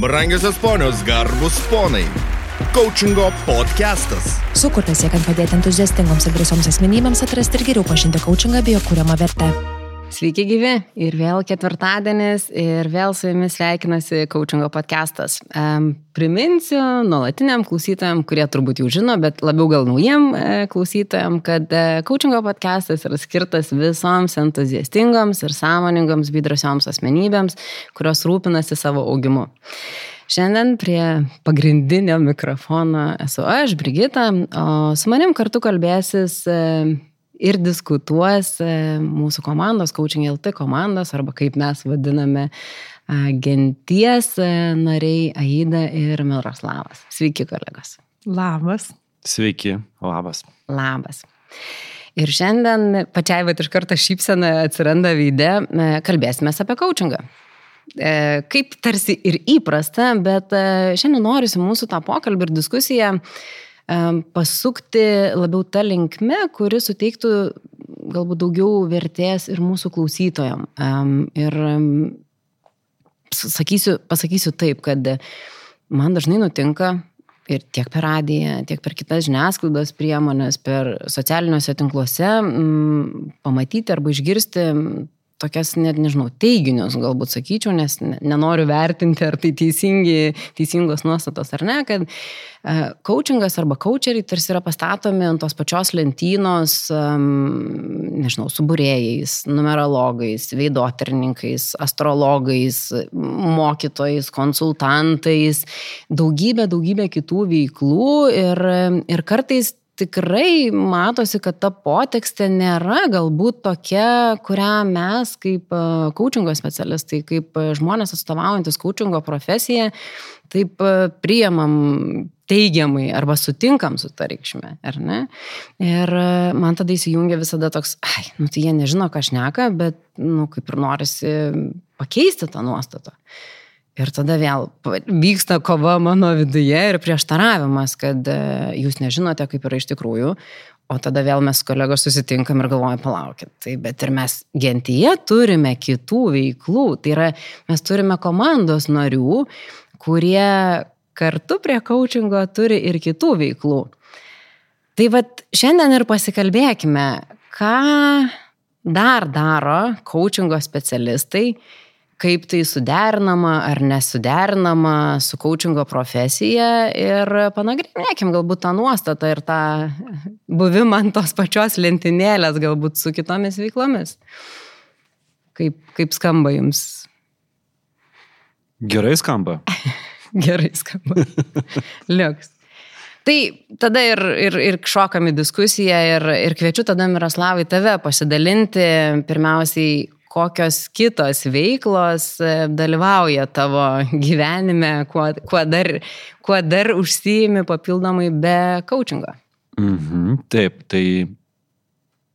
Brangiosios ponios, garbus ponai. Coachingo podcastas. Sukurtas siekiant padėti entuziastingoms ir drąsioms asmenybėms atrasti ir geriau pažinti coachingą bei jo kūriamą vertę. Sveiki gyvi ir vėl ketvirtadienis ir vėl su jumis sveikinasi Coachingo podcastas. Priminsiu nuolatiniam klausytojam, kurie turbūt jau žino, bet labiau gal naujiem uh, klausytojam, kad uh, Coachingo podcastas yra skirtas visoms entuziastingoms ir sąmoningoms bei drąsioms asmenybėms, kurios rūpinasi savo augimu. Šiandien prie pagrindinio mikrofono esu aš, Brigita, o su manim kartu kalbėsis uh, ir diskutuos e, mūsų komandos, Coaching LT komandos, arba kaip mes vadiname, genties e, nariai Aida ir Miroslavas. Sveiki, kolegos. Labas. Sveiki, labas. Labas. Ir šiandien pačiai va iš karto šypsena atsiranda veidė, e, kalbėsime apie coachingą. Kaip tarsi ir įprasta, bet šiandien noriu mūsų tą pokalbį ir diskusiją pasukti labiau tą linkmę, kuri suteiktų galbūt daugiau vertės ir mūsų klausytojam. Ir sakysiu, pasakysiu taip, kad man dažnai nutinka ir tiek per radiją, tiek per kitas žiniasklaidos priemonės, per socialiniuose tinkluose m, pamatyti arba išgirsti tokias, net nežinau, teiginius galbūt sakyčiau, nes nenoriu vertinti, ar tai teisingi, teisingos nuostatos ar ne, kad uh, coachingas arba coacheriai tarsi yra pastatomi ant tos pačios lentynos, nežinau, subūrėjais, numerologais, veidotarininkais, astrologais, mokytojais, konsultantais, daugybė, daugybė kitų veiklų ir, ir kartais tikrai matosi, kad ta potekstė nėra galbūt tokia, kurią mes kaip coachingo specialistai, kaip žmonės atstovaujantis coachingo profesiją, taip priemam teigiamai arba sutinkam su ta reikšme, ar ne? Ir man tada įsijungia visada toks, ai, nu tai jie nežino, ką šneka, bet, nu, kaip ir norisi pakeisti tą nuostatą. Ir tada vėl vyksta kova mano viduje ir prieštaravimas, kad e, jūs nežinote, kaip yra iš tikrųjų. O tada vėl mes kolegos susitinkam ir galvojam, palaukit. Tai bet ir mes gentyje turime kitų veiklų. Tai yra, mes turime komandos narių, kurie kartu prie coachingo turi ir kitų veiklų. Tai vad šiandien ir pasikalbėkime, ką dar daro coachingo specialistai kaip tai suderinama ar nesuderinama su coachingo profesija ir panagrinėkim galbūt tą nuostatą ir tą buvimą ant tos pačios lentynėlės galbūt su kitomis veiklomis. Kaip, kaip skamba jums? Gerai skamba. Gerai skamba. Liuks. Tai tada ir, ir, ir šokam į diskusiją ir, ir kviečiu tada Miroslavai tave pasidalinti pirmiausiai, kokios kitos veiklos e, dalyvauja tavo gyvenime, kuo, kuo, dar, kuo dar užsijimi papildomai be coachingo. Mhm, taip, tai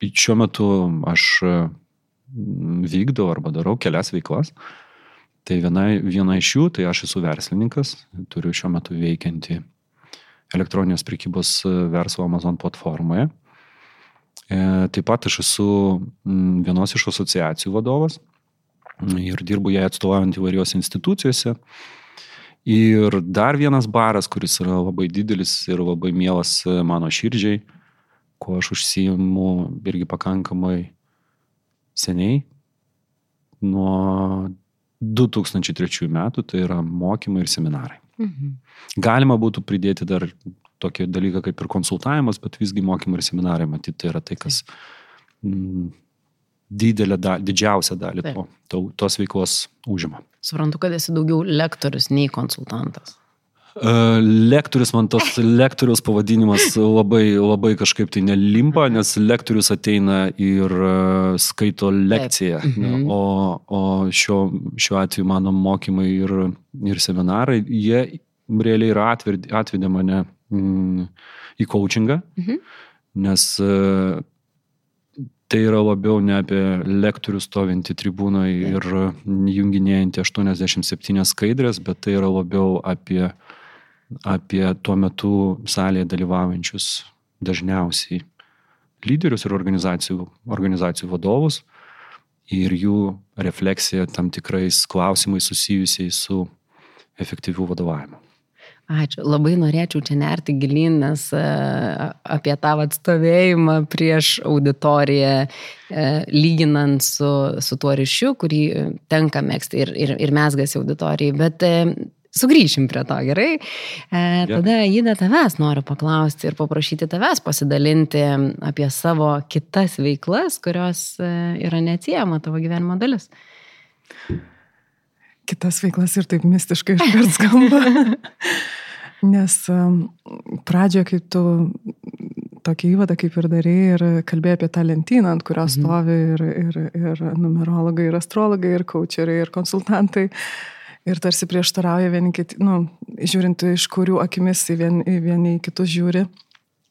šiuo metu aš vykdau arba darau kelias veiklas. Tai viena, viena iš jų, tai aš esu verslininkas, turiu šiuo metu veikianti elektroninės prekybos verslo Amazon platformoje. Taip pat aš esu vienos iš asociacijų vadovas ir dirbu ją atstovaujant įvairiose institucijose. Ir dar vienas baras, kuris yra labai didelis ir labai mielas mano širdžiai, kuo aš užsijimu irgi pakankamai seniai, nuo 2003 metų, tai yra mokymai ir seminarai. Mhm. Galima būtų pridėti dar tokį dalyką kaip ir konsultavimas, bet visgi mokymai ir seminarai, matyti, tai yra tai, kas mm, didelę, da, didžiausią dalį to, to, tos veiklos užima. Suprantu, kad esi daugiau lektorius nei konsultantas. E, lektorius, man tos lektorius pavadinimas labai, labai kažkaip tai nelimpa, nes lektorius ateina ir e, skaito lekciją. Mhm. O, o šiuo, šiuo atveju mano mokymai ir, ir seminarai, jie realiai yra atvedė mane į coachingą, mhm. nes uh, tai yra labiau ne apie lektorių stovintį tribūną ir junginėjantį 87 skaidrės, bet tai yra labiau apie, apie tuo metu salėje dalyvaujančius dažniausiai lyderius ir organizacijų, organizacijų vadovus ir jų refleksija tam tikrais klausimais susijusiais su efektyvių vadovavimų. Ačiū. Labai norėčiau čia nerti gilin, nes e, apie tą atstovėjimą prieš auditoriją, e, lyginant su, su tuo ryšiu, kurį tenka mėgsti ir, ir, ir mesgasi auditorijai. Bet e, sugrįšim prie to, gerai? Tada Jida tavęs noriu paklausti ir paprašyti tavęs pasidalinti apie savo kitas veiklas, kurios yra neatsiejama tavo gyvenimo dalis. Kitas veiklas ir taip mistiškai iškart skamba. Nes um, pradžioje, kai tu tokį įvadą kaip ir darai ir kalbėjai apie tą lentyną, ant kurios mhm. stovi ir, ir, ir numerologai, ir astrologai, ir coacheriai, ir konsultantai. Ir tarsi prieštarauja vieni kiti, nu, žiūrint iš kurių akimis į vieni, į vieni į kitus žiūri.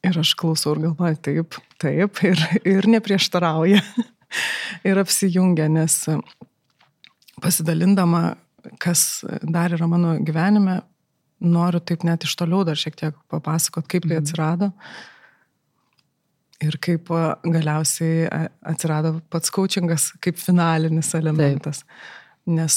Ir aš klausau ir galvoju, taip, taip, ir, ir neprieštarauja. ir apsijungia, nes pasidalindama, kas dar yra mano gyvenime, noriu taip net iš toliau dar šiek tiek papasakot, kaip tai mhm. atsirado. Ir kaip galiausiai atsirado pats coachingas kaip finalinis elementas. Taip. Nes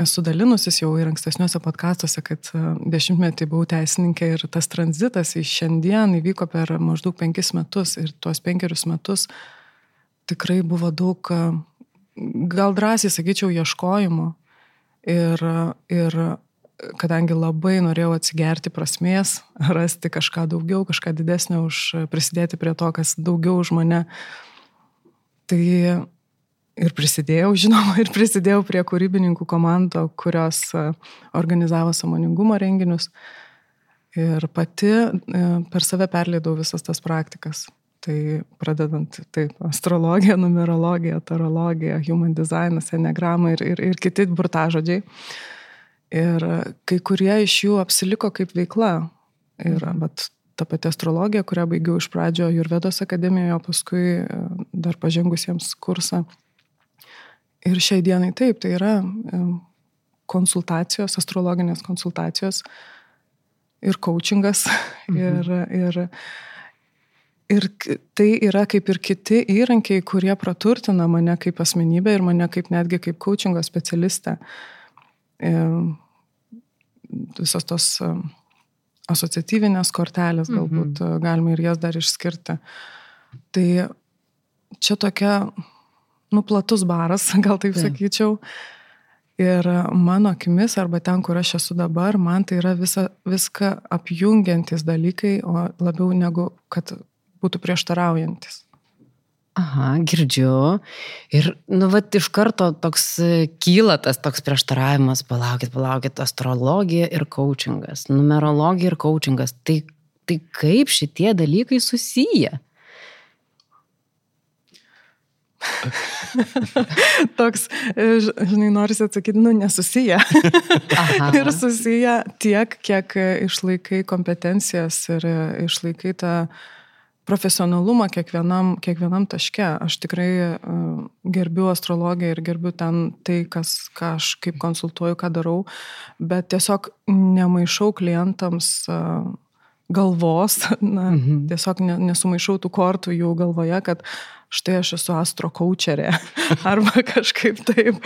esu dalinusis jau ir ankstesniuose podkastuose, kad dešimtmetį buvau teisininkė ir tas tranzitas į šiandien įvyko per maždaug penkis metus ir tuos penkerius metus tikrai buvo daug, gal drąsiai sakyčiau, ieškojimo. Ir, ir kadangi labai norėjau atsigerti prasmės, rasti kažką daugiau, kažką didesnio už prisidėti prie to, kas daugiau už mane, tai ir prisidėjau, žinoma, ir prisidėjau prie kūrybininkų komando, kurios e, organizavo samoningumo renginius. Ir pati e, per save perleidau visas tas praktikas. Tai pradedant taip, astrologija, numerologija, tarologija, human designas, enegramai ir, ir, ir kiti burtažodžiai. Ir kai kurie iš jų apsiliko kaip veikla. Ir bet ta pati astrologija, kurią baigiau iš pradžio Jurvedos akademijoje, paskui e, dar pažengusiems kursą. Ir šiai dienai taip, tai yra e, konsultacijos, astrologinės konsultacijos ir coachingas. Mhm. Ir, ir, ir tai yra kaip ir kiti įrankiai, kurie praturtina mane kaip asmenybę ir mane kaip netgi kaip coachingo specialistę. Visos tos asociatyvinės kortelės, mhm. galbūt mhm. galima ir jas dar išskirti. Tai čia tokia, nu, platus baras, gal taip tai. sakyčiau. Ir mano akimis, arba ten, kur aš esu dabar, man tai yra visa, viską apjungiantis dalykai, o labiau negu kad būtų prieštaraujantis. Aha, girdžiu. Ir, nu, va, iš karto toks e, kyla tas toks prieštaravimas, palaukit, palaukit, astrologija ir coachingas, numerologija ir coachingas. Tai, tai kaip šitie dalykai susiję? Toks, e, žinai, norisi atsakyti, nu, nesusiję. ir susiję tiek, kiek išlaikai kompetencijas ir išlaikai tą uh, profesionalumą kiekvienam, kiekvienam taške. Aš tikrai uh, gerbiu astrologiją ir gerbiu ten tai, kas, ką aš kaip konsultuoju, ką darau, bet tiesiog nemaišau klientams uh, galvos, na, mhm. tiesiog nesumaišau tų kortų jų galvoje, kad štai aš esu astro coacherė arba kažkaip taip.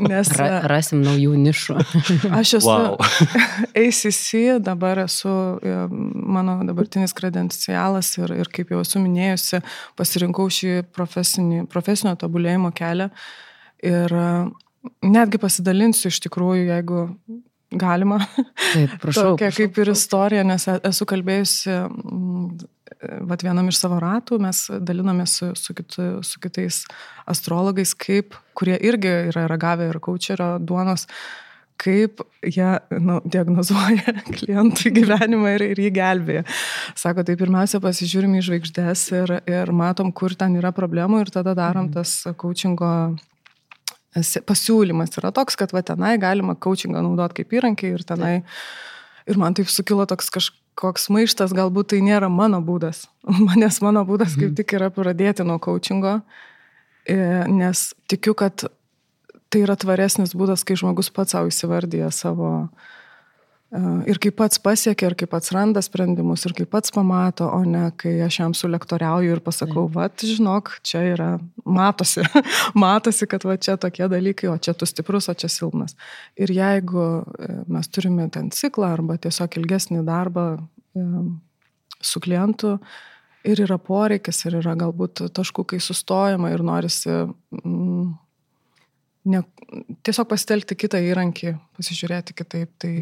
Nes, Ra, rasim naujų nišų. aš esu wow. ACC, dabar esu e, mano dabartinis kredencialas ir, ir kaip jau esu minėjusi, pasirinkau šį profesinio tobulėjimo kelią. Ir e, netgi pasidalinsiu iš tikrųjų, jeigu galima. Taip, prašau. Tokia kaip ir istorija, nes e, esu kalbėjusi vat, vienam iš savo ratų mes dalinomės su, su, kitu, su kitais astrologais, kaip, kurie irgi yra ragavę ir kočerio duonos, kaip jie nu, diagnozuoja klientui gyvenimą ir, ir jį gelbėja. Sako, tai pirmiausia pasižiūrim į žvaigždės ir, ir matom, kur ten yra problemų ir tada darom mhm. tas coachingo pasiūlymas yra toks, kad va tenai galima coachingą naudoti kaip įrankį ir tenai. Ir man taip sukilo toks kažkoks koks maištas, galbūt tai nėra mano būdas. Manęs mano būdas kaip mhm. tik yra pradėti nuo coachingo, e, nes tikiu, kad tai yra tvaresnis būdas, kai žmogus pats savo įsivardyja savo, ir kaip pats pasiekia, ir kaip pats randa sprendimus, ir kaip pats pamato, o ne kai aš jam sulektoriauju ir pasakau, va, žinok, čia yra, matosi, matosi, kad va čia tokie dalykai, o čia tu stiprus, o čia silpnas. Ir jeigu e, mes turime ten ciklą arba tiesiog ilgesnį darbą e, su klientu, ir yra poreikis, ir yra galbūt taškų, kai sustojama ir norisi mm, ne, tiesiog pasitelkti kitą įrankį, pasižiūrėti kitaip. Tai,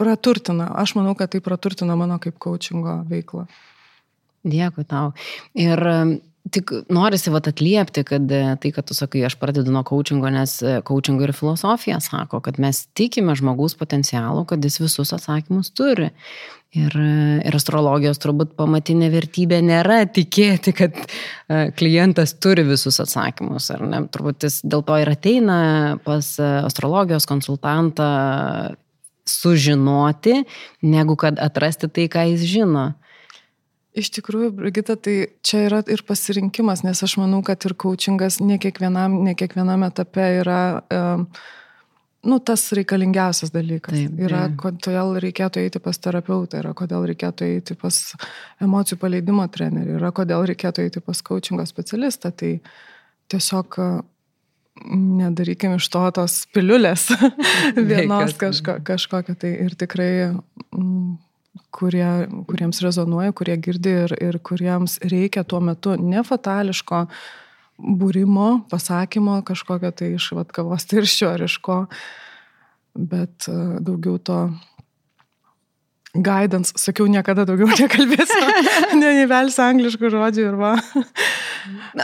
praturtina. Aš manau, kad tai praturtina mano kaip coachingo veiklą. Dėkui tau. Ir tik norisi vat atliepti, kad e, tai, kad tu sakai, aš pradedu nuo coachingo, nes coachingo ir filosofija sako, kad mes tikime žmogaus potencialų, kad jis visus atsakymus turi. Ir, ir astrologijos turbūt pamatinė vertybė nėra tikėti, kad e, klientas turi visus atsakymus. Turbūt jis dėl to ir ateina pas e, astrologijos konsultantą sužinoti, negu kad atrasti tai, ką jis žino. Iš tikrųjų, Brigita, tai čia yra ir pasirinkimas, nes aš manau, kad ir coachingas ne kiekvienam, ne kiekvienam etape yra, um, nu, tas reikalingiausias dalykas. Taip, yra, kodėl reikėtų eiti pas terapeutą, yra, kodėl reikėtų eiti pas emocijų paleidimo trenerį, yra, kodėl reikėtų eiti pas coachingo specialistą. Tai tiesiog nedarykim iš to tos piliulės vienos kažko, kažkokio. Tai ir tikrai, mm, kurie, kuriems rezonuoja, kurie girdi ir, ir kuriems reikia tuo metu nefatališko būrimo, pasakymo kažkokio tai iš atkavos tirščio ar iš ko, bet e, daugiau to guidance, sakiau, niekada daugiau nekalbėsiu, neįvelsiu angliškų žodžių ir va.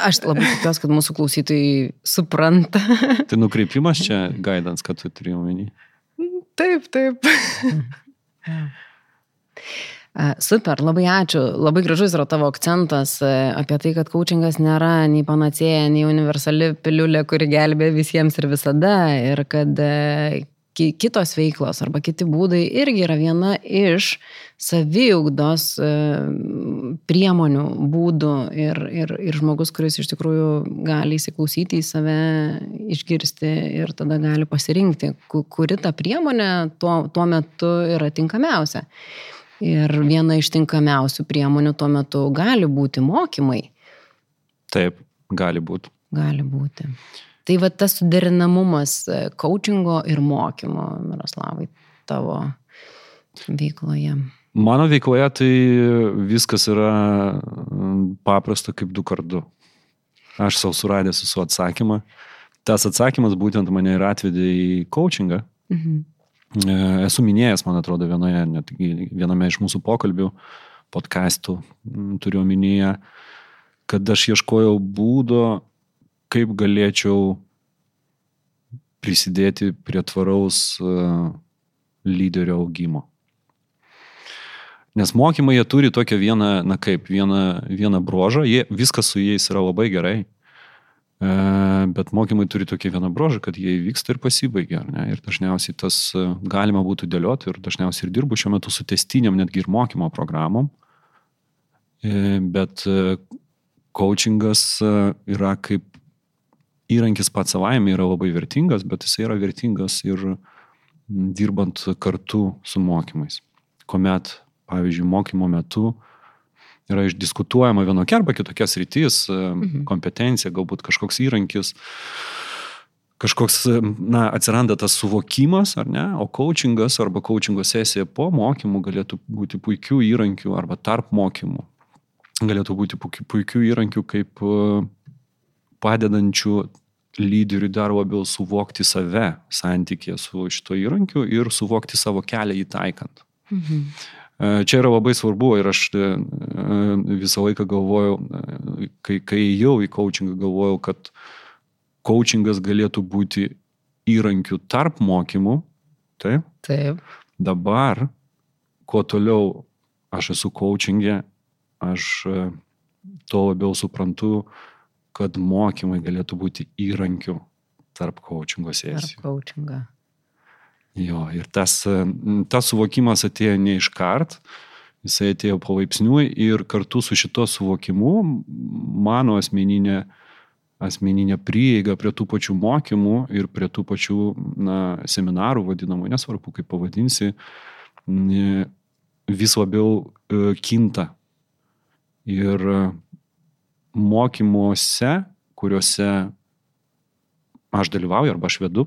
Aš labai tikiuosi, kad mūsų klausytojai supranta. tai nukreipimas čia guidance, kad tu turi omeny. Taip, taip. Super, labai ačiū. Labai gražus yra tavo akcentas e, apie tai, kad coachingas nėra nei panacėja, nei universali piliulė, kuri gelbė visiems ir visada. Ir kad e, kitos veiklos arba kiti būdai irgi yra viena iš saviugdos e, priemonių, būdų ir, ir, ir žmogus, kuris iš tikrųjų gali įsiklausyti į save, išgirsti ir tada gali pasirinkti, kuri ta priemonė tuo, tuo metu yra tinkamiausia. Ir viena iš tinkamiausių priemonių tuo metu gali būti mokymai. Taip, gali būti. Gali būti. Tai va tas suderinamumas e, coachingo ir mokymo, Miroslavai, tavo veikloje. Mano veikloje tai viskas yra paprasta kaip du kartu. Aš savo suradęs su atsakymą. Tas atsakymas būtent mane ir atvedė į coachingą. Mhm. E, esu minėjęs, man atrodo, vienoje, net viename iš mūsų pokalbių, podcastų, turiu omenyje, kad aš ieškojau būdo, kaip galėčiau prisidėti prie tvaraus e, lyderio augimo. Nes mokymai jie turi tokią vieną, na kaip, vieną, vieną brožą, jie, viskas su jais yra labai gerai, e, bet mokymai turi tokį vieną brožą, kad jie įvyksta ir pasibaigia. Ne? Ir dažniausiai tas e, galima būtų dėlioti ir dažniausiai ir dirbu šiuo metu su testiniam netgi ir mokymo programom. Bet coachingas yra kaip įrankis pats savaime yra labai vertingas, bet jis yra vertingas ir dirbant kartu su mokymais. Komet, pavyzdžiui, mokymo metu yra išdiskutuojama vienokia arba kitokia sritis, mhm. kompetencija, galbūt kažkoks įrankis, kažkoks, na, atsiranda tas suvokimas, ar ne, o coachingas arba coachingo sesija po mokymų galėtų būti puikių įrankių arba tarp mokymų. Galėtų būti puikių įrankių, kaip padedančių lyderiui dar labiau suvokti save santykė su šito įrankiu ir suvokti savo kelią įtaikant. Mhm. E, čia yra labai svarbu ir aš e, visą laiką galvojau, e, kai, kai jau į coachingą galvojau, kad coachingas galėtų būti įrankių tarp mokymų. Taip. Taip. Dabar, kuo toliau aš esu coachingė, aš tuo labiau suprantu, kad mokymai galėtų būti įrankiu tarp coachingo sesijų. Tarp coachingo. Jo, ir tas, tas suvokimas atėjo ne iš kart, jisai atėjo palaipsniui ir kartu su šito suvokimu mano asmeninė asmeninę prieigą prie tų pačių mokymų ir prie tų pačių na, seminarų vadinamų, nesvarbu kaip pavadinsi, vis labiau e, kinta. Ir mokymuose, kuriuose aš dalyvauju arba aš vedu,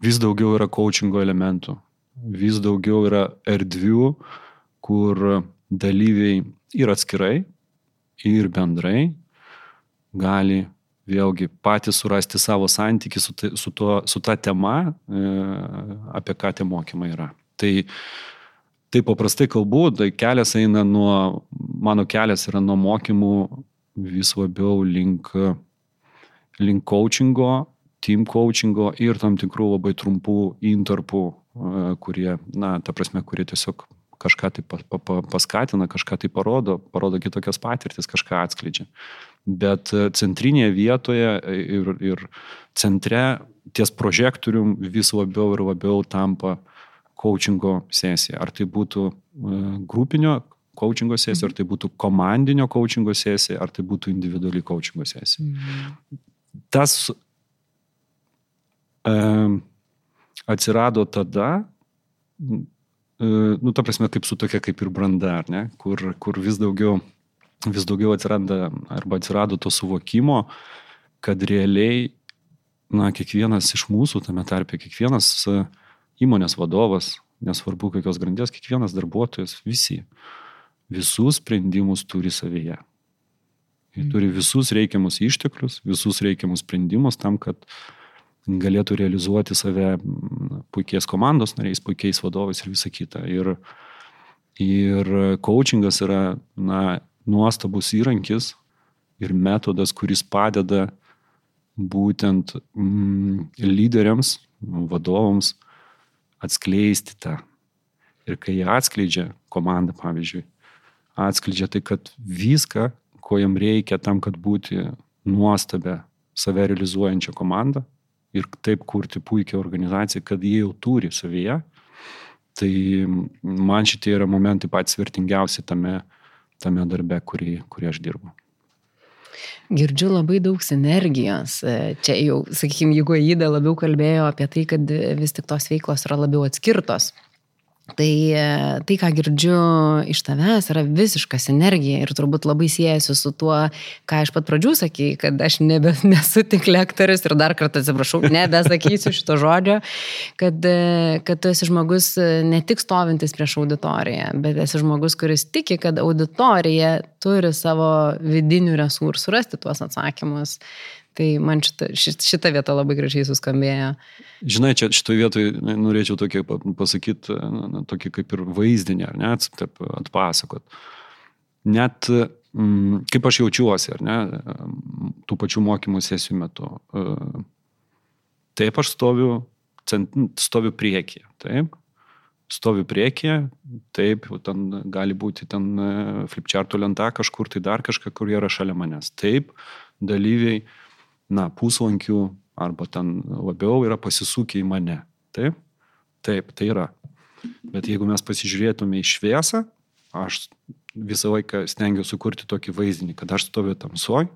vis daugiau yra coachingo elementų, vis daugiau yra erdvių, kur dalyviai ir atskirai, ir bendrai gali vėlgi patys surasti savo santyki su, su, tuo, su ta tema, e, apie ką tie mokymai yra. Tai, tai paprastai kalbu, tai kelias eina nuo, mano kelias yra nuo mokymų vis labiau link, link coachingo, team coachingo ir tam tikrų labai trumpų interpų, e, kurie, na, ta prasme, kurie tiesiog kažką tai pa, pa, paskatina, kažką tai parodo, parodo kitokias patirtis, kažką atskleidžia. Bet e, centrinėje vietoje ir, ir centre ties prožektorium vis labiau ir labiau tampa coachingo sesija. Ar tai būtų e, grupinio coachingo sesija, ar tai būtų komandinio coachingo sesija, ar tai būtų individuali coachingo sesija. Mhm. Tas um, atsirado tada, nu, ta prasme, kaip su tokia kaip ir branda, ne, kur, kur vis daugiau, vis daugiau atsiranda arba atsirado to suvokimo, kad realiai, na, kiekvienas iš mūsų, tame tarpe, kiekvienas įmonės vadovas, nesvarbu kokios grandies, kiekvienas darbuotojas, visi, visus sprendimus turi savyje. Jie turi visus reikiamus išteklius, visus reikiamus sprendimus tam, kad galėtų realizuoti save puikiais komandos nariais, puikiais vadovais ir visa kita. Ir, ir coachingas yra na, nuostabus įrankis ir metodas, kuris padeda būtent mm, lyderiams, vadovams atskleisti tą. Ir kai jie atskleidžia komandą, pavyzdžiui, atskleidžia tai, kad viską, ko jam reikia tam, kad būti nuostabę save realizuojančią komandą, ir taip kurti puikią organizaciją, kad jie jau turi savyje. Tai man šitie yra momentai patys vertingiausi tame, tame darbe, kurį, kurį aš dirbu. Girdžiu labai daug sinergijos. Čia jau, sakykime, jeigu Įda labiau kalbėjo apie tai, kad vis tik tos veiklos yra labiau atskirtos Tai, tai, ką girdžiu iš tavęs, yra visiška sinergija ir turbūt labai siejasi su tuo, ką iš pat pradžių sakėjai, kad aš nebe, nesu tik lektorius ir dar kartą atsiprašau, nebesakysiu šito žodžio, kad, kad tu esi žmogus ne tik stovintis prieš auditoriją, bet esi žmogus, kuris tiki, kad auditorija turi savo vidinių resursų rasti tuos atsakymus. Tai man šita, šita vieta labai gražiai suskambėjo. Žinai, čia šitoje vietoje norėčiau tokį pasakyti, tokį kaip ir vaizdinį, ar ne, taip atpasakot. Net mm, kaip aš jaučiuosi, ar ne, tų pačių mokymų sesijų metu. E, taip aš stoviu, stoviu priekyje, taip. Stoviu priekyje, taip, ten gali būti ten e, flipchartų lenta kažkur, tai dar kažką, kur yra šalia manęs. Taip, dalyviai na, puslankių arba ten labiau yra pasisukę į mane. Taip? Taip, tai yra. Bet jeigu mes pasižiūrėtume į šviesą, aš visą laiką stengiuosi sukurti tokį vaizdinį, kad aš stoviu tamsoj,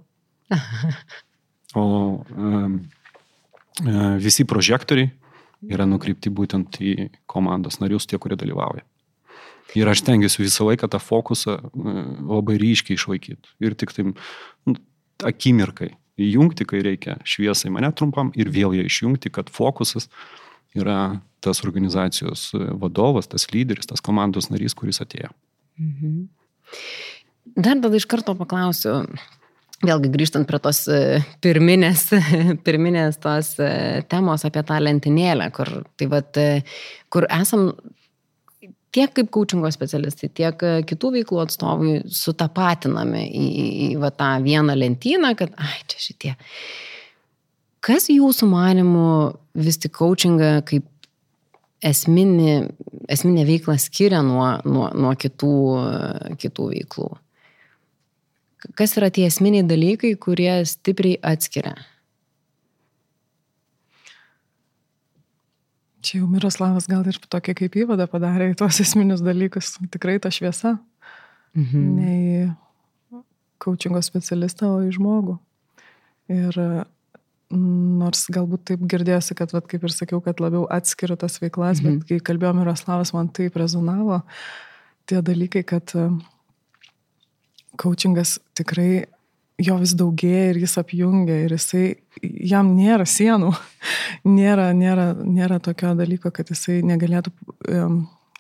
o um, visi prožektoriai yra nukreipti būtent į komandos narius, tie, kurie dalyvauja. Ir aš tengiuosi visą laiką tą fokusą labai ryškiai išlaikyti. Ir tik tai nu, akimirkai įjungti, kai reikia šviesai mane trumpam ir vėl ją išjungti, kad fokusas yra tas organizacijos vadovas, tas lyderis, tas komandos narys, kuris atėjo. Mhm. Dar tada iš karto paklausiu, vėlgi grįžtant prie tos e, pirminės, pirminės tos e, temos apie tą lentynėlę, kur, tai vat, e, kur esam tiek kaip coachingo specialistai, tiek e, kitų veiklų atstovai sutapatinami į, į, į va, tą vieną lentyną, kad, ai, čia šitie. Kas jūsų manimų vis tik coachingą kaip esminį, esminę veiklą skiria nuo, nuo, nuo kitų, kitų veiklų? Kas yra tie esminiai dalykai, kurie stipriai atskiria? Čia jau Miroslavas gal ir tokia kaip įvada padarė į tuos esminius dalykus. Tikrai ta šviesa. Mhm. Ne į coachingo specialistą, o į žmogų. Ir nors galbūt taip girdėjosi, kad, vat, kaip ir sakiau, kad labiau atskiriu tas veiklas, mhm. bet kai kalbėjom Miroslavas, man taip rezonavo tie dalykai, kad coachingas tikrai jo vis daugėja ir jis apjungia ir jisai, jam nėra sienų, nėra, nėra, nėra tokio dalyko, kad jisai negalėtų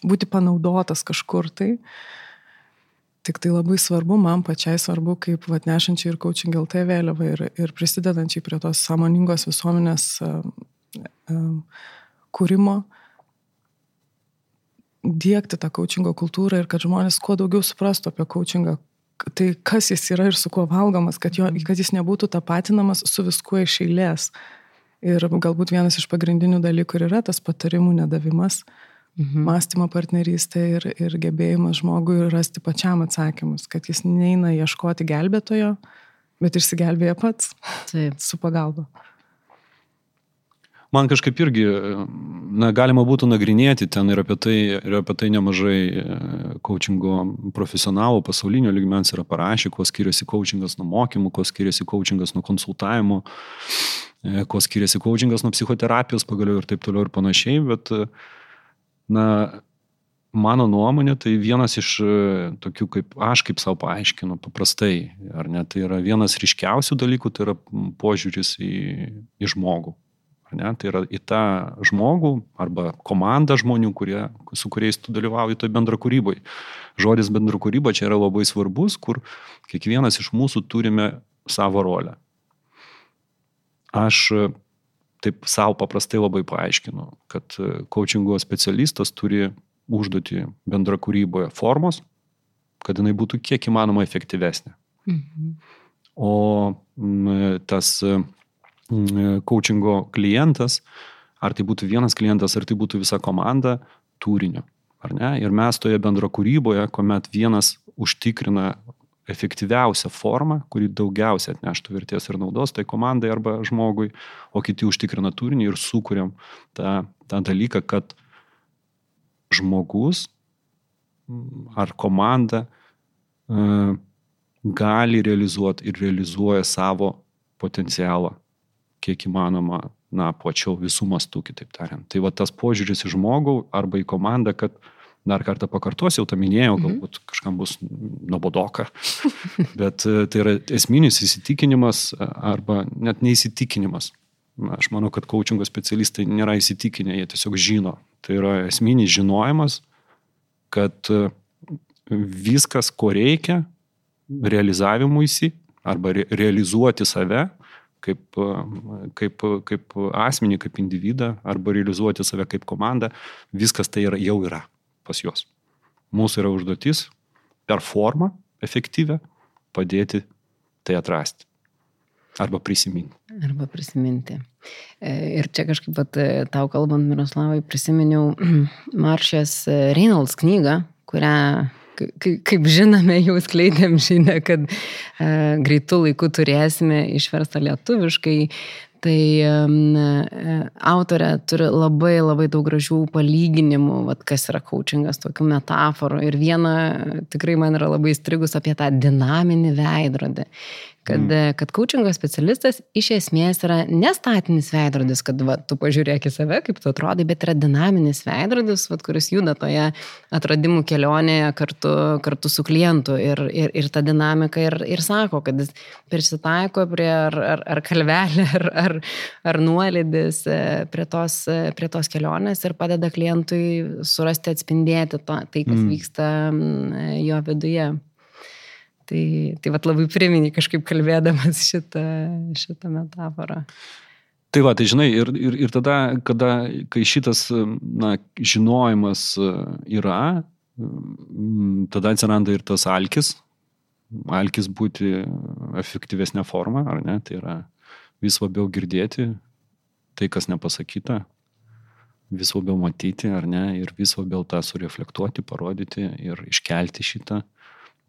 būti panaudotas kažkur tai. Tik tai labai svarbu, man pačiai svarbu, kaip atnešančiai ir coaching LT vėliavą ir, ir prisidedančiai prie tos sąmoningos visuomenės kūrimo, dėkti tą coachingo kultūrą ir kad žmonės kuo daugiau suprastų apie coachingą, tai kas jis yra ir su kuo valgomas, kad, jo, kad jis nebūtų tapatinamas su viskuo iš eilės. Ir galbūt vienas iš pagrindinių dalykų yra tas patarimų nedavimas, mhm. mąstymo partnerystė ir, ir gebėjimas žmogui rasti pačiam atsakymus, kad jis neina ieškoti gelbėtojo, bet išsigelbėja pats Taip. su pagalba man kažkaip irgi, na, galima būtų nagrinėti ten ir apie tai, ir apie tai nemažai coachingo profesionalų pasaulinio lygmens yra parašę, kuo skiriasi coachingas nuo mokymų, kuo skiriasi coachingas nuo konsultavimo, e, kuo skiriasi coachingas nuo psichoterapijos pagaliau ir taip toliau ir panašiai, bet, na, mano nuomonė, tai vienas iš e, tokių, kaip aš kaip savo paaiškinu, paprastai, ar ne, tai yra vienas ryškiausių dalykų, tai yra požiūris į, į žmogų. Ne? Tai yra į tą žmogų arba komandą žmonių, kurie, su kuriais tu dalyvauji toj bendro kūryboje. Žodis bendro kūryba čia yra labai svarbus, kur kiekvienas iš mūsų turime savo rolę. Aš taip savo paprastai labai paaiškinu, kad coachingo specialistas turi užduoti bendro kūryboje formos, kad jinai būtų kiek įmanoma efektyvesnė. Mhm. O tas coachingo klientas, ar tai būtų vienas klientas, ar tai būtų visa komanda, turinio. Ir mes toje bendro kūryboje, kuomet vienas užtikrina efektyviausią formą, kuri daugiausia atneštų vertės ir naudos tai komandai arba žmogui, o kiti užtikrina turinį ir sukūrėm tą, tą dalyką, kad žmogus ar komanda uh, gali realizuoti ir realizuoja savo potencialą kiek įmanoma, na, plačiau visų mastų, kitaip tariant. Tai va tas požiūris į žmogų arba į komandą, kad dar kartą pakartosiu, jau tą minėjau, mhm. galbūt kažkam bus nuobodoka, bet e, tai yra esminis įsitikinimas arba net neįsitikinimas. Aš manau, kad coachingo specialistai nėra įsitikinę, jie tiesiog žino. Tai yra esminis žinojimas, kad e, viskas, ko reikia realizavimuisi arba re realizuoti save, kaip, kaip, kaip asmenį, kaip individą, arba realizuoti save kaip komandą, viskas tai yra, jau yra pas juos. Mūsų yra užduotis per formą efektyvę padėti tai atrasti. Arba prisiminti. Arba prisiminti. E, ir čia kažkaip pat e, tau kalbant, Miroslavai, prisiminiau Maršės Reynolds knygą, kurią kaip žinome, jau skleidėm žinę, kad e, greitų laikų turėsime išverstą lietuviškai. Tai e, autorė turi labai labai daug gražių palyginimų, vat, kas yra coachingas, tokių metaforų. Ir viena tikrai man yra labai strigus apie tą dinaminį veidrodį kad, mm. kad coachingo specialistas iš esmės yra nestatinis veidrodis, kad va, tu pažiūrėk į save, kaip tu atrodai, bet yra dinaminis veidrodis, va, kuris juda toje atradimų kelionėje kartu, kartu su klientu. Ir, ir, ir ta dinamika ir, ir sako, kad jis prisitaiko prie ar, ar, ar kalvelė, ar, ar, ar nuolydis e, prie tos, e, prie tos kelionės ir padeda klientui surasti, atspindėti to, tai, kas mm. vyksta jo viduje. Tai, tai vat labai primini kažkaip kalbėdamas šitą, šitą metaforą. Tai va, tai žinai, ir, ir, ir tada, kada, kai šitas na, žinojimas e, yra, tada atsiranda ir tas alkis, alkis būti efektyvesnė forma, ar ne, tai yra vis labiau girdėti tai, kas nepasakyta, vis labiau matyti, ar ne, ir vis labiau tą sureflektuoti, parodyti ir iškelti šitą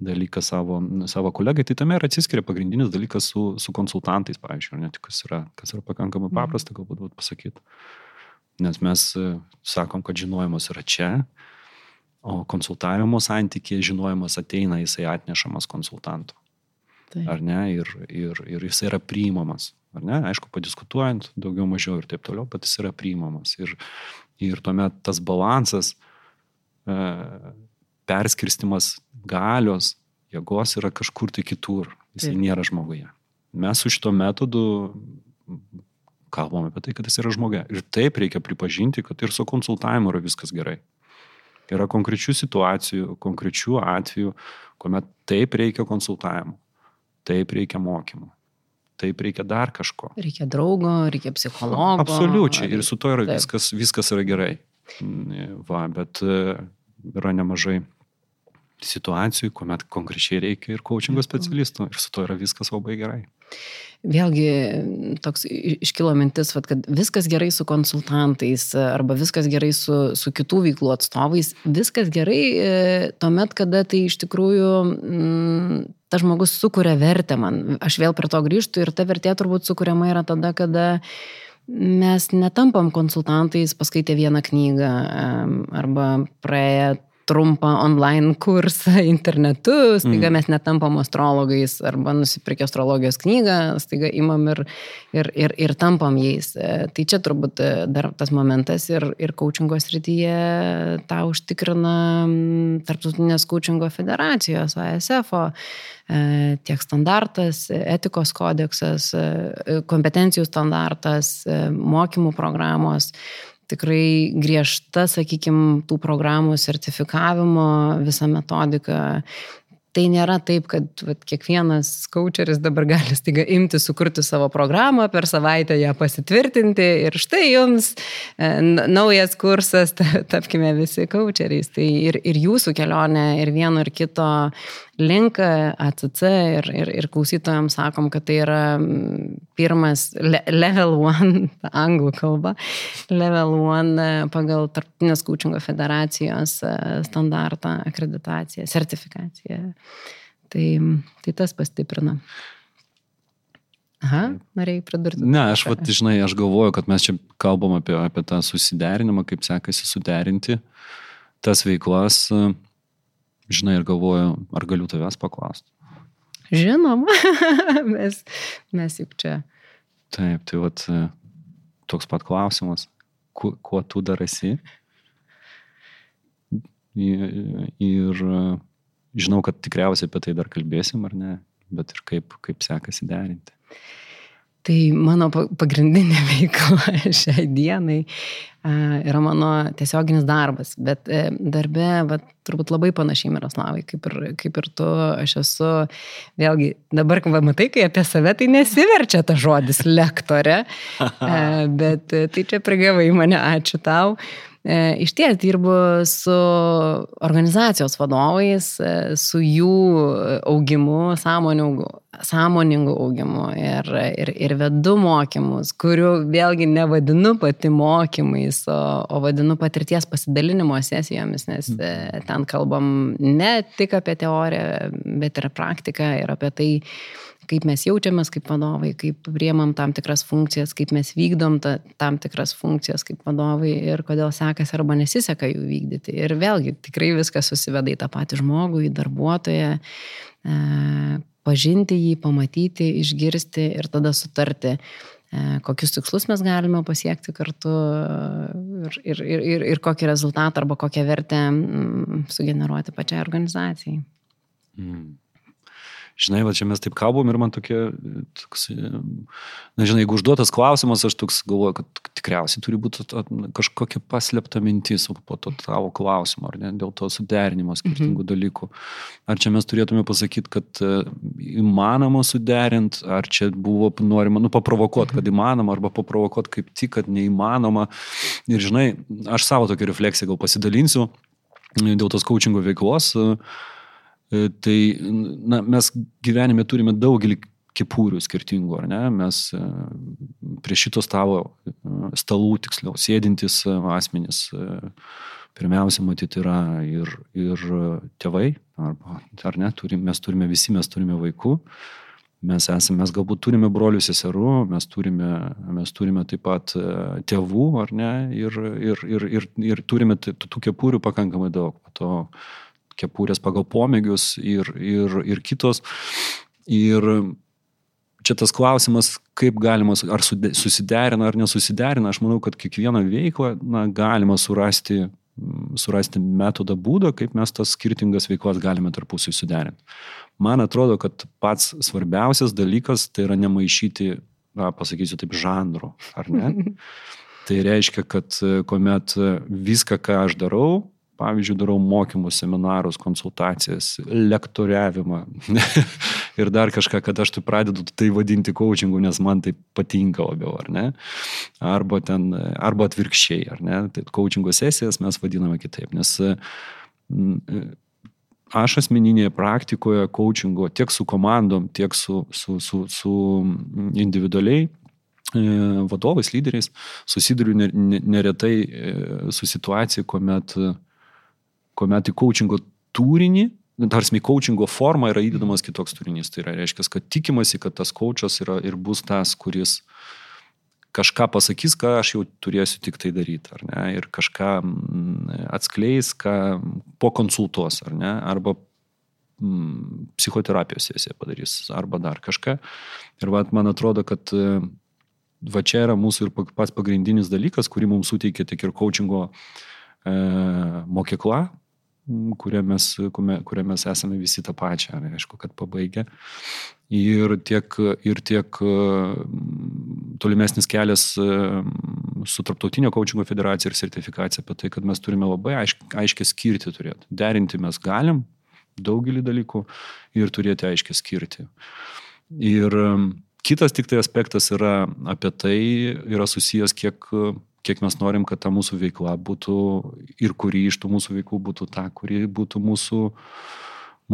dalyką savo, savo kolegai, tai tame ir atsiskiria pagrindinis dalykas su, su konsultantais, pavyzdžiui, ne tik kas yra, kas yra pakankamai mhm. paprasta, galbūt pasakyti. Nes mes e, sakom, kad žinojimas yra čia, o konsultavimo santykėje žinojimas ateina, jisai atnešamas konsultantų. Taip. ar ne, ir, ir, ir jis yra priimamas, ar ne, aišku, padiskutuojant daugiau mažiau ir taip toliau, bet jis yra priimamas. Ir, ir tuomet tas balansas, e, perskirstimas galios, jėgos yra kažkur tai kitur, jis nėra žmoguje. Mes su šito metodu kalbam apie tai, kad jis yra žmogia. Ir taip reikia pripažinti, kad ir su konsultavimu yra viskas gerai. Yra konkrečių situacijų, konkrečių atvejų, kuomet taip reikia konsultavimo, taip reikia mokymų, taip reikia dar kažko. Reikia draugo, reikia psichologo. Absoliučiai, ir su to yra viskas, viskas yra gerai. Va, bet e, yra nemažai situacijų, kuomet konkrečiai reikia ir coachingo mhm. specialistų ir su to yra viskas labai gerai. Vėlgi toks iškilo mintis, vat, kad viskas gerai su konsultantais arba viskas gerai su, su kitų veiklų atstovais, viskas gerai e, tuomet, kada tai iš tikrųjų mm, tas žmogus sukuria vertę man. Aš vėl prie to grįžtu ir ta vertė turbūt sukuriama yra tada, kada mes netampam konsultantais paskaitę vieną knygą arba praėję trumpą online kursą internetu, staiga mm. mes netampam astrologais arba nusipirkę astrologijos knygą, staiga imam ir, ir, ir, ir tampam jais. E, tai čia turbūt e, dar tas momentas ir, ir coachingo srityje tą užtikrina Tarptautinės coachingo federacijos, ASFO e, tiek standartas, etikos kodeksas, kompetencijų standartas, mokymų programos tikrai griežta, sakykime, tų programų sertifikavimo visa metodika. Tai nėra taip, kad vat, kiekvienas coacheris dabar gali staiga imti, sukurti savo programą, per savaitę ją pasitvirtinti ir štai jums e, naujas kursas, tapkime visi coacheriais. Tai ir, ir jūsų kelionė, ir vieno, ir kito link ACC ir, ir, ir klausytojams sakom, kad tai yra pirmas level one, anglų kalba, level one pagal Tarptautinės kūčingo federacijos e, standartą, akreditaciją, sertifikaciją. Tai, tai tas pastiprina. Aha, norėjai pridurti. Ne, aš, vat, žinai, aš galvoju, kad mes čia kalbam apie, apie tą susiderinimą, kaip sekasi suderinti tas veiklas žinai, ir galvoju, ar galiu tavęs paklausti. Žinoma, mes, mes juk čia. Taip, tai vat, toks pat klausimas, kuo, kuo tu darasi. Ir, ir žinau, kad tikriausiai apie tai dar kalbėsim, ar ne, bet ir kaip, kaip sekasi derinti. Tai mano pagrindinė veikla šiai dienai yra mano tiesioginis darbas, bet e, darbe, bet turbūt labai panašiai Miroslavai, kaip ir, kaip ir tu, aš esu, vėlgi, dabar, va, matai, kai apie save, tai nesiverčia ta žodis lektorė, bet e, tai čia prigavai mane, ačiū tau. E, iš ties dirbu su organizacijos vadovais, e, su jų augimu, sąmoningu, sąmoningu augimu ir, ir, ir vedu mokymus, kurių vėlgi nevadinu pati mokymais, o, o vadinu patirties pasidalinimo sesijomis, nes e, ten kalbam ne tik apie teoriją, bet ir praktiką ir apie tai, kaip mes jaučiamės kaip vadovai, kaip priemam tam tikras funkcijas, kaip mes vykdom ta, tam tikras funkcijas kaip vadovai ir kodėl sekasi arba nesiseka jų vykdyti. Ir vėlgi tikrai viskas susiveda į tą patį žmogų, į darbuotoją, e, pažinti jį, pamatyti, išgirsti ir tada sutarti, e, kokius tikslus mes galime pasiekti kartu ir, ir, ir, ir, ir kokį rezultatą arba kokią vertę mm, sugeneruoti pačiai organizacijai. Mm žinai, va čia mes taip kalbam ir man tokia, toks, na žinai, jeigu užduotas klausimas, aš toks galvoju, kad tikriausiai turi būti kažkokia paslėpta mintis po to tavo klausimo, ar ne, dėl to suderinimo skirtingų mhm. dalykų. Ar čia mes turėtume pasakyti, kad e, įmanoma suderinti, ar čia buvo norima, nu, paprovokuoti, mhm. kad įmanoma, arba paprovokuoti kaip tik, kad neįmanoma. Ir žinai, aš savo tokią refleksiją gal pasidalinsiu dėl tos coachingo veiklos. Uh, tai na, mes gyvenime turime daugelį kepūrių skirtingų, ar ne? Mes e, prie šito stalo, e, stalų tiksliau, sėdintis asmenys, pirmiausia, matyti yra ir, ir tėvai, arba, ar ne, turim, mes turime visi, mes turime vaikų, mes esame, mes galbūt turime brolių seserų, mes turime, mes turime taip pat tėvų, ar ne, ir, ir, ir, ir, ir turime tų kepūrių pakankamai daug. To, kepurės pagal pomėgius ir, ir, ir kitos. Ir čia tas klausimas, kaip galima, ar susiderina ar nesusiderina, aš manau, kad kiekvieną veiklą na, galima surasti, surasti metodą, būdą, kaip mes tas skirtingas veiklas galime tarpusai suderinti. Man atrodo, kad pats svarbiausias dalykas tai yra nemaišyti, na, pasakysiu taip, žanrų, ar ne? Tai reiškia, kad kuomet viską, ką aš darau, pavyzdžiui, darau mokymus, seminarus, konsultacijas, lektoriavimą ir dar kažką, kad aš tai pradedu tai vadinti coachingu, nes man tai patinka labiau, ar ne? Arba, ten, arba atvirkščiai, ar ne? Tai coachingo sesijas mes vadiname kitaip, nes aš asmeninėje praktikoje coachingo tiek su komandom, tiek su, su, su, su individualiai e, vadovais, lyderiais susiduriu neretai e, su situacija, kuomet kuomet į coachingo turinį, tarsi į coachingo formą yra įdedamas kitoks turinys. Tai yra, reiškia, kad tikimasi, kad tas coachas yra ir bus tas, kuris kažką pasakys, ką aš jau turėsiu tik tai daryti, ar ne, ir kažką mm, atskleis, ką po konsultuos, ar ne, arba mm, psichoterapijos sesiją padarys, arba dar kažką. Ir va, man atrodo, kad va čia yra mūsų ir pats pagrindinis dalykas, kurį mums suteikia tiek ir coachingo e, mokykla, kuria mes, kuria mes esame visi tą pačią, aišku, kad pabaigę. Ir tiek, ir tiek tolimesnis kelias su Tarptautinio coachingo federacija ir sertifikacija apie tai, kad mes turime labai aišk, aiškiai skirti turėti. Derinti mes galim daugelį dalykų ir turėti aiškiai skirti. Ir kitas tik tai aspektas yra apie tai, yra susijęs kiek kiek mes norim, kad ta mūsų veikla būtų ir kuri iš tų mūsų veiklų būtų ta, kuri būtų mūsų,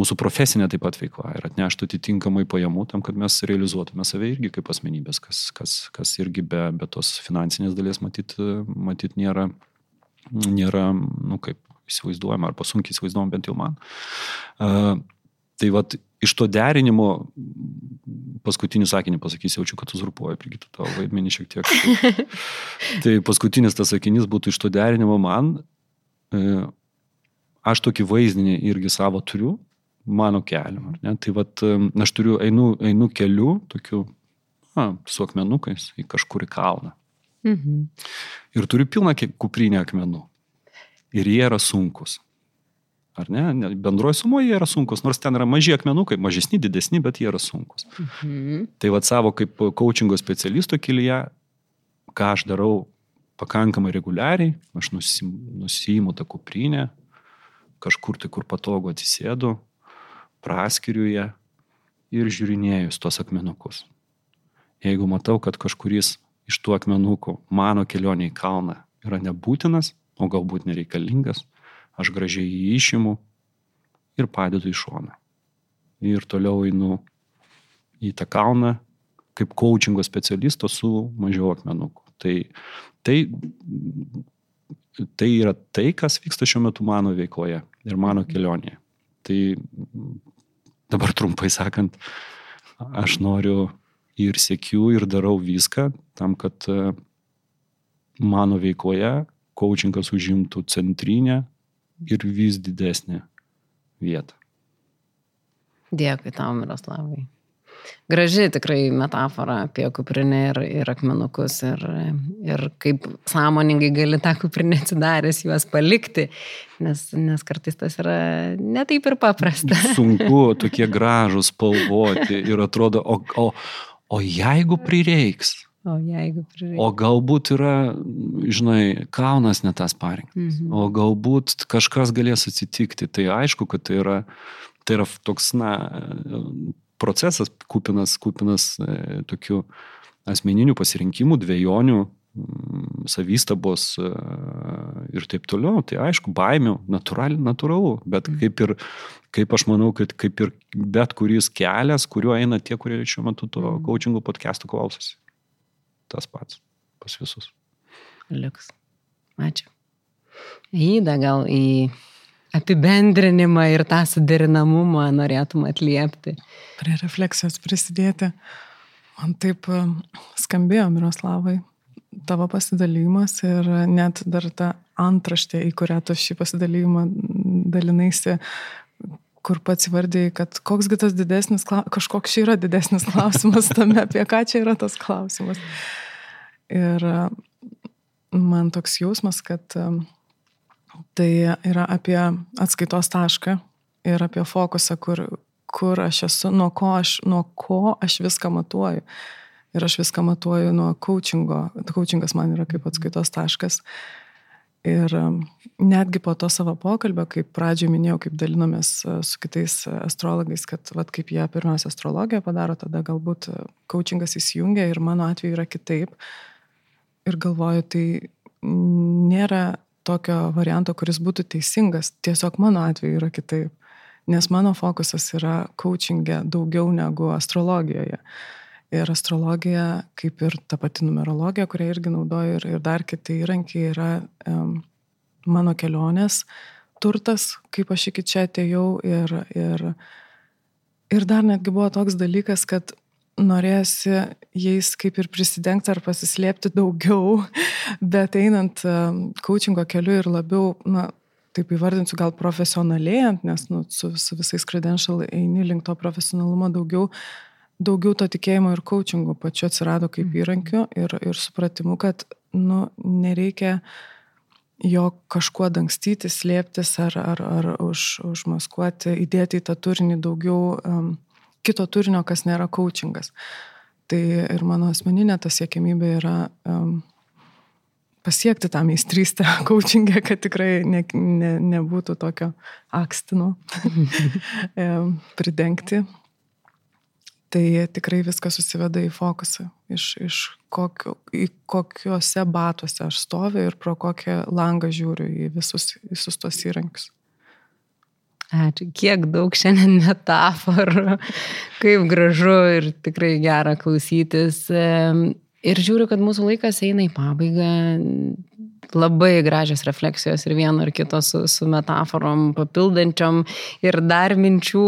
mūsų profesinė taip pat veikla ir atneštų atitinkamai pajamų tam, kad mes realizuotume save irgi kaip asmenybės, kas, kas, kas irgi be, be tos finansinės dalies matyt, matyt nėra, nėra, nu kaip įsivaizduojama, arba sunkiai įsivaizduojama bent jau man. Uh, tai vad iš to derinimo, paskutinį sakinį pasakysiu, jaučiu, kad uzurpuoju prie kitų tavo vaidmenį šiek tiek. tai paskutinis tas sakinys būtų iš to derinimo man, e, aš tokį vaizdinį irgi savo turiu, mano keliam. Tai vad, e, aš turiu, einu, einu keliu, tokiu, na, su akmenukais į kažkur į kalną. Mhm. Ir turiu pilną kuprinę akmenų. Ir jie yra sunkus. Ar ne? Bendroji sumoje jie yra sunkus, nors ten yra maži akmenukai, mažesni, didesni, bet jie yra sunkus. Mhm. Tai vad savo kaip coachingo specialisto kelyje, ką aš darau pakankamai reguliariai, aš nusijimu tą kuprinę, kažkur tai kur patogu atsisėdu, praskiriu ją ir žiūrinėjus tos akmenukus. Jeigu matau, kad kažkuris iš tų akmenukų mano kelionė į kalną yra nebūtinas, o galbūt nereikalingas, aš gražiai jį išimu ir padedu į šoną. Ir toliau einu į tą kalną kaip coachingo specialisto su mažiau akmenukų. Tai, tai, tai yra tai, kas vyksta šiuo metu mano veikloje ir mano kelionėje. Tai dabar trumpai sakant, aš noriu ir sėkiu ir darau viską tam, kad mano veikloje coachingas užimtų centrinę ir vis didesnę vietą. Dėkui tau, Miroslavai. Graži tikrai metafora apie kuprinę ir, ir akmenukus ir, ir kaip sąmoningai gali tą kuprinę atsidaręs juos palikti, nes, nes kartais tas yra netaip ir paprasta. Sunku, tokie gražus, spalvoti ir atrodo, o, o, o jeigu prireiks, O. O galbūt yra, žinai, kaunas ne tas parinktas. Mhm. O galbūt kažkas galės atsitikti. Tai aišku, kad tai yra, tai yra toks, na, procesas kupinas, kupinas e, tokių asmeninių pasirinkimų, dviejonių, mm, savystabos e, ir taip toliau. Tai aišku, baimių, natūral, natūralu. Bet mhm. kaip ir, kaip aš manau, kad kaip ir bet kuris kelias, kuriuo eina tie, kurie šiuo metu to mhm. coachingo podcast'o klausosi tas pats pas visus. Liuks. Ačiū. Įda gal į apibendrinimą ir tą suderinamumą norėtum atliepti. Prie refleksijos prisidėti. Man taip e, skambėjo, Miroslavai, tavo pasidalymas ir net dar ta antraštė, į kurią tu šį pasidalymą dalinaisi, kur pats vardėjai, kad koksgi tas didesnis, kažkoks čia yra didesnis klausimas tame, apie ką čia yra tas klausimas. Ir e, man toks jausmas, kad e, tai yra apie atskaitos tašką ir apie fokusą, kur, kur aš esu, nuo ko aš, nuo ko aš viską matuoju. Ir aš viską matuoju nuo coachingo. Coachingas man yra kaip atskaitos taškas. Ir um, netgi po to savo pokalbio, kaip pradžioje minėjau, kaip dalinomės uh, su kitais uh, astrologais, kad vat, kaip jie pirmiausia astrologiją padaro, tada galbūt uh, coachingas įsijungia ir mano atveju yra kitaip. Ir galvoju, tai nėra tokio varianto, kuris būtų teisingas, tiesiog mano atveju yra kitaip nes mano fokusas yra coachingė daugiau negu astrologijoje. Ir astrologija, kaip ir ta pati numerologija, kurią irgi naudoju, ir, ir dar kiti įrankiai yra um, mano kelionės turtas, kaip aš iki čia atėjau. Ir, ir, ir dar netgi buvo toks dalykas, kad norėsi jais kaip ir prisidengti ar pasislėpti daugiau, bet einant coachingo keliu ir labiau, na, taip įvardinsiu, gal profesionalėjant, nes nu, su, su visais credential eini link to profesionalumo daugiau, daugiau to tikėjimo ir coachingo pačiu atsirado kaip mhm. įrankiu ir, ir supratimu, kad nu, nereikia jo kažkuo dangstyti, slėptis ar, ar, ar už, užmaskuoti, įdėti į tą turinį daugiau um, kito turinio, kas nėra coachingas. Tai ir mano asmeninė ta siekimybė yra um, pasiekti tą meistrystę coachingę, kad tikrai ne, ne, nebūtų tokio akstino pridengti. Tai tikrai viskas susiveda į fokusą, iš, iš kokio, į kokiuose batuose aš stoviu ir pro kokią langą žiūriu į visus, visus tos įrankius. Ačiū, kiek daug šiandien metaforų, kaip gražu ir tikrai gera klausytis. Ir žiūriu, kad mūsų laikas eina į pabaigą. Labai gražios refleksijos ir vieno ir kito su, su metaforom papildančiam ir dar minčių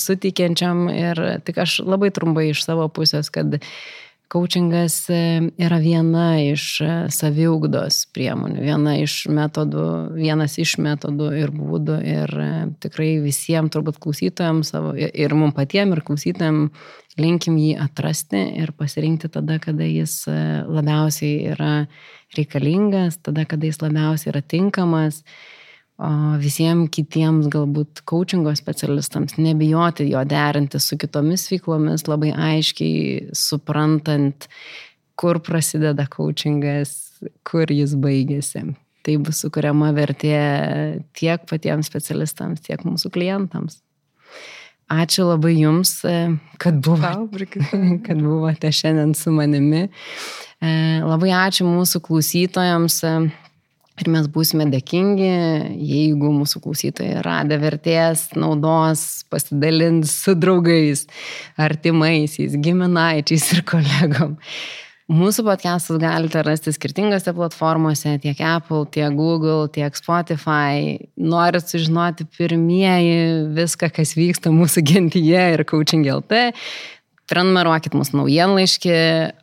sutikiančiam. Ir tik aš labai trumpai iš savo pusės, kad Coachingas e, yra viena iš e, saviugdos priemonių, viena iš metodų, vienas iš metodų ir būdų ir e, tikrai visiems turbūt klausytojams savo ir mums patiems ir klausytojams linkim jį atrasti ir pasirinkti tada, kada jis labiausiai yra reikalingas, tada, kada jis labiausiai yra tinkamas visiems kitiems galbūt coachingo specialistams nebijoti jo derinti su kitomis veiklomis, labai aiškiai suprantant, kur prasideda coachingas, kur jis baigėsi. Tai bus sukuriama vertė tiek patiems specialistams, tiek mūsų klientams. Ačiū labai Jums, kad buvote, kad buvote šiandien su manimi. Labai ačiū mūsų klausytojams. Ir mes būsime dėkingi, jeigu mūsų klausytojai rada vertės, naudos, pasidalins su draugais, artimaisiais, giminaičiais ir kolegom. Mūsų podcastus galite rasti skirtingose platformose, tiek Apple, tiek Google, tiek Spotify. Norit sužinoti pirmieji viską, kas vyksta mūsų gentyje ir Coaching LT, prenumeruokit mūsų naujienlaiškį,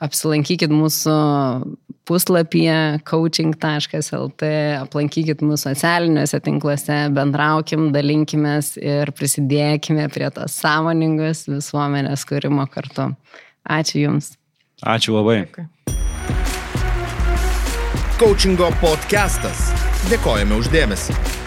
apsilankykit mūsų puslapyje coaching.lt, aplankykit mūsų socialiniuose tinkluose, bendraukim, dalinkimės ir prisidėkime prie tos sąmoningos visuomenės kūrimo kartu. Ačiū Jums. Ačiū labai. Coachingo podcastas. Dėkojame uždėmesi.